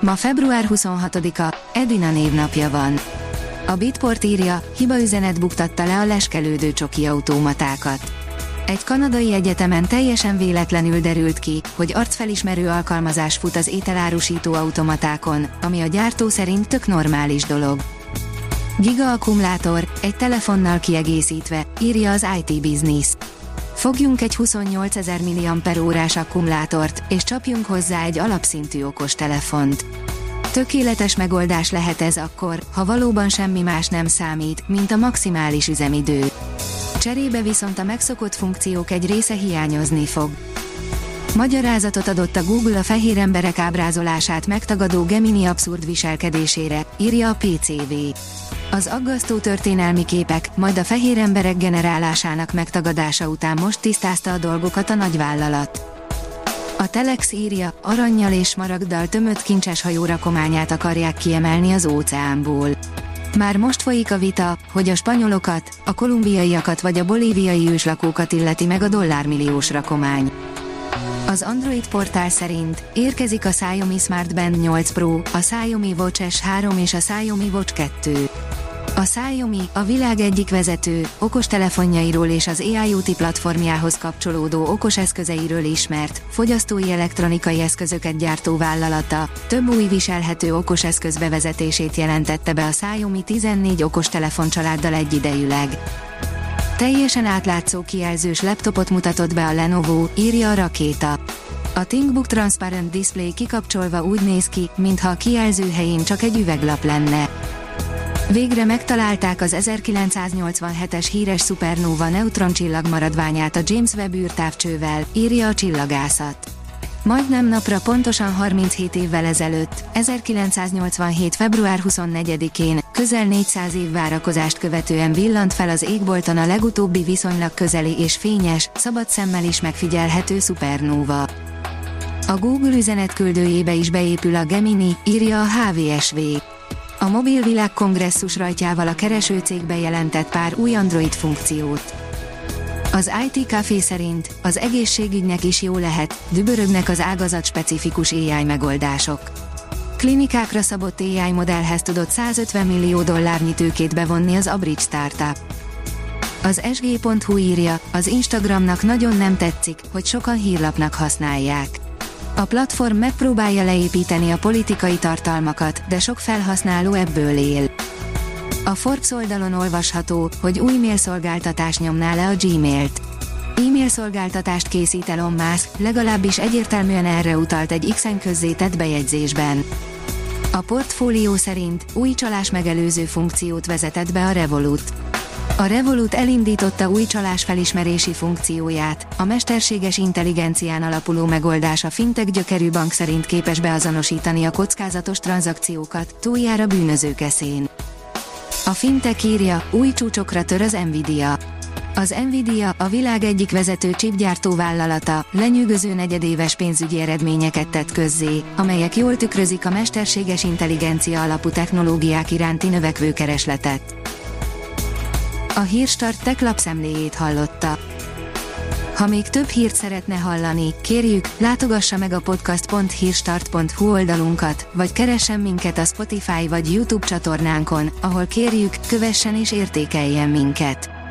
Ma február 26-a, Edina névnapja van. A Bitport írja, hibaüzenet buktatta le a leskelődő csoki automatákat. Egy kanadai egyetemen teljesen véletlenül derült ki, hogy arcfelismerő alkalmazás fut az ételárusító automatákon, ami a gyártó szerint tök normális dolog. Giga akkumulátor, egy telefonnal kiegészítve, írja az IT Business. Fogjunk egy 28 ezer mAh akkumulátort, és csapjunk hozzá egy alapszintű okos telefont. Tökéletes megoldás lehet ez akkor, ha valóban semmi más nem számít, mint a maximális üzemidő. Cserébe viszont a megszokott funkciók egy része hiányozni fog. Magyarázatot adott a Google a fehér emberek ábrázolását megtagadó Gemini abszurd viselkedésére, írja a PCV. Az aggasztó történelmi képek, majd a fehér emberek generálásának megtagadása után most tisztázta a dolgokat a nagyvállalat. A Telex írja, aranyjal és maragdal tömött kincses hajórakományát akarják kiemelni az óceánból. Már most folyik a vita, hogy a spanyolokat, a kolumbiaiakat vagy a bolíviai őslakókat illeti meg a dollármilliós rakomány. Az Android portál szerint érkezik a Xiaomi Smart Band 8 Pro, a Xiaomi Watch S3 és a Xiaomi Watch 2. A Xiaomi, a világ egyik vezető, okostelefonjairól és az AIoT platformjához kapcsolódó okos eszközeiről ismert, fogyasztói elektronikai eszközöket gyártó vállalata, több új viselhető okos eszköz bevezetését jelentette be a Xiaomi 14 okostelefon családdal egyidejűleg. Teljesen átlátszó kijelzős laptopot mutatott be a Lenovo, írja a rakéta. A ThinkBook Transparent Display kikapcsolva úgy néz ki, mintha a kijelző helyén csak egy üveglap lenne. Végre megtalálták az 1987-es híres szupernóva neutroncsillag maradványát a James Webb űrtávcsővel, írja a csillagászat. Majdnem napra pontosan 37 évvel ezelőtt, 1987. február 24-én, közel 400 év várakozást követően villant fel az égbolton a legutóbbi viszonylag közeli és fényes, szabad szemmel is megfigyelhető szupernóva. A Google üzenetküldőjébe is beépül a Gemini, írja a HVSV. A mobilvilág kongresszus rajtjával a keresőcég bejelentett pár új Android funkciót. Az IT Café szerint az egészségügynek is jó lehet, dübörögnek az ágazat specifikus AI megoldások. Klinikákra szabott AI modellhez tudott 150 millió dollárnyi tőkét bevonni az Abridge Startup. Az sg.hu írja, az Instagramnak nagyon nem tetszik, hogy sokan hírlapnak használják. A platform megpróbálja leépíteni a politikai tartalmakat, de sok felhasználó ebből él. A Forbes oldalon olvasható, hogy új mailszolgáltatás nyomná le a Gmail-t. E-mail szolgáltatást készít Elon Musk, legalábbis egyértelműen erre utalt egy X-en közzétett bejegyzésben. A portfólió szerint új csalás megelőző funkciót vezetett be a Revolut. A Revolut elindította új csalás felismerési funkcióját, a mesterséges intelligencián alapuló megoldás a fintech gyökerű bank szerint képes beazonosítani a kockázatos tranzakciókat, túljára bűnözők eszén. A fintech írja, új csúcsokra tör az Nvidia. Az Nvidia, a világ egyik vezető chipgyártó vállalata, lenyűgöző negyedéves pénzügyi eredményeket tett közzé, amelyek jól tükrözik a mesterséges intelligencia alapú technológiák iránti növekvő keresletet. A Hírstart tech lapszemléjét hallotta. Ha még több hírt szeretne hallani, kérjük, látogassa meg a podcast.hírstart.hu oldalunkat, vagy keressen minket a Spotify vagy YouTube csatornánkon, ahol kérjük, kövessen és értékeljen minket.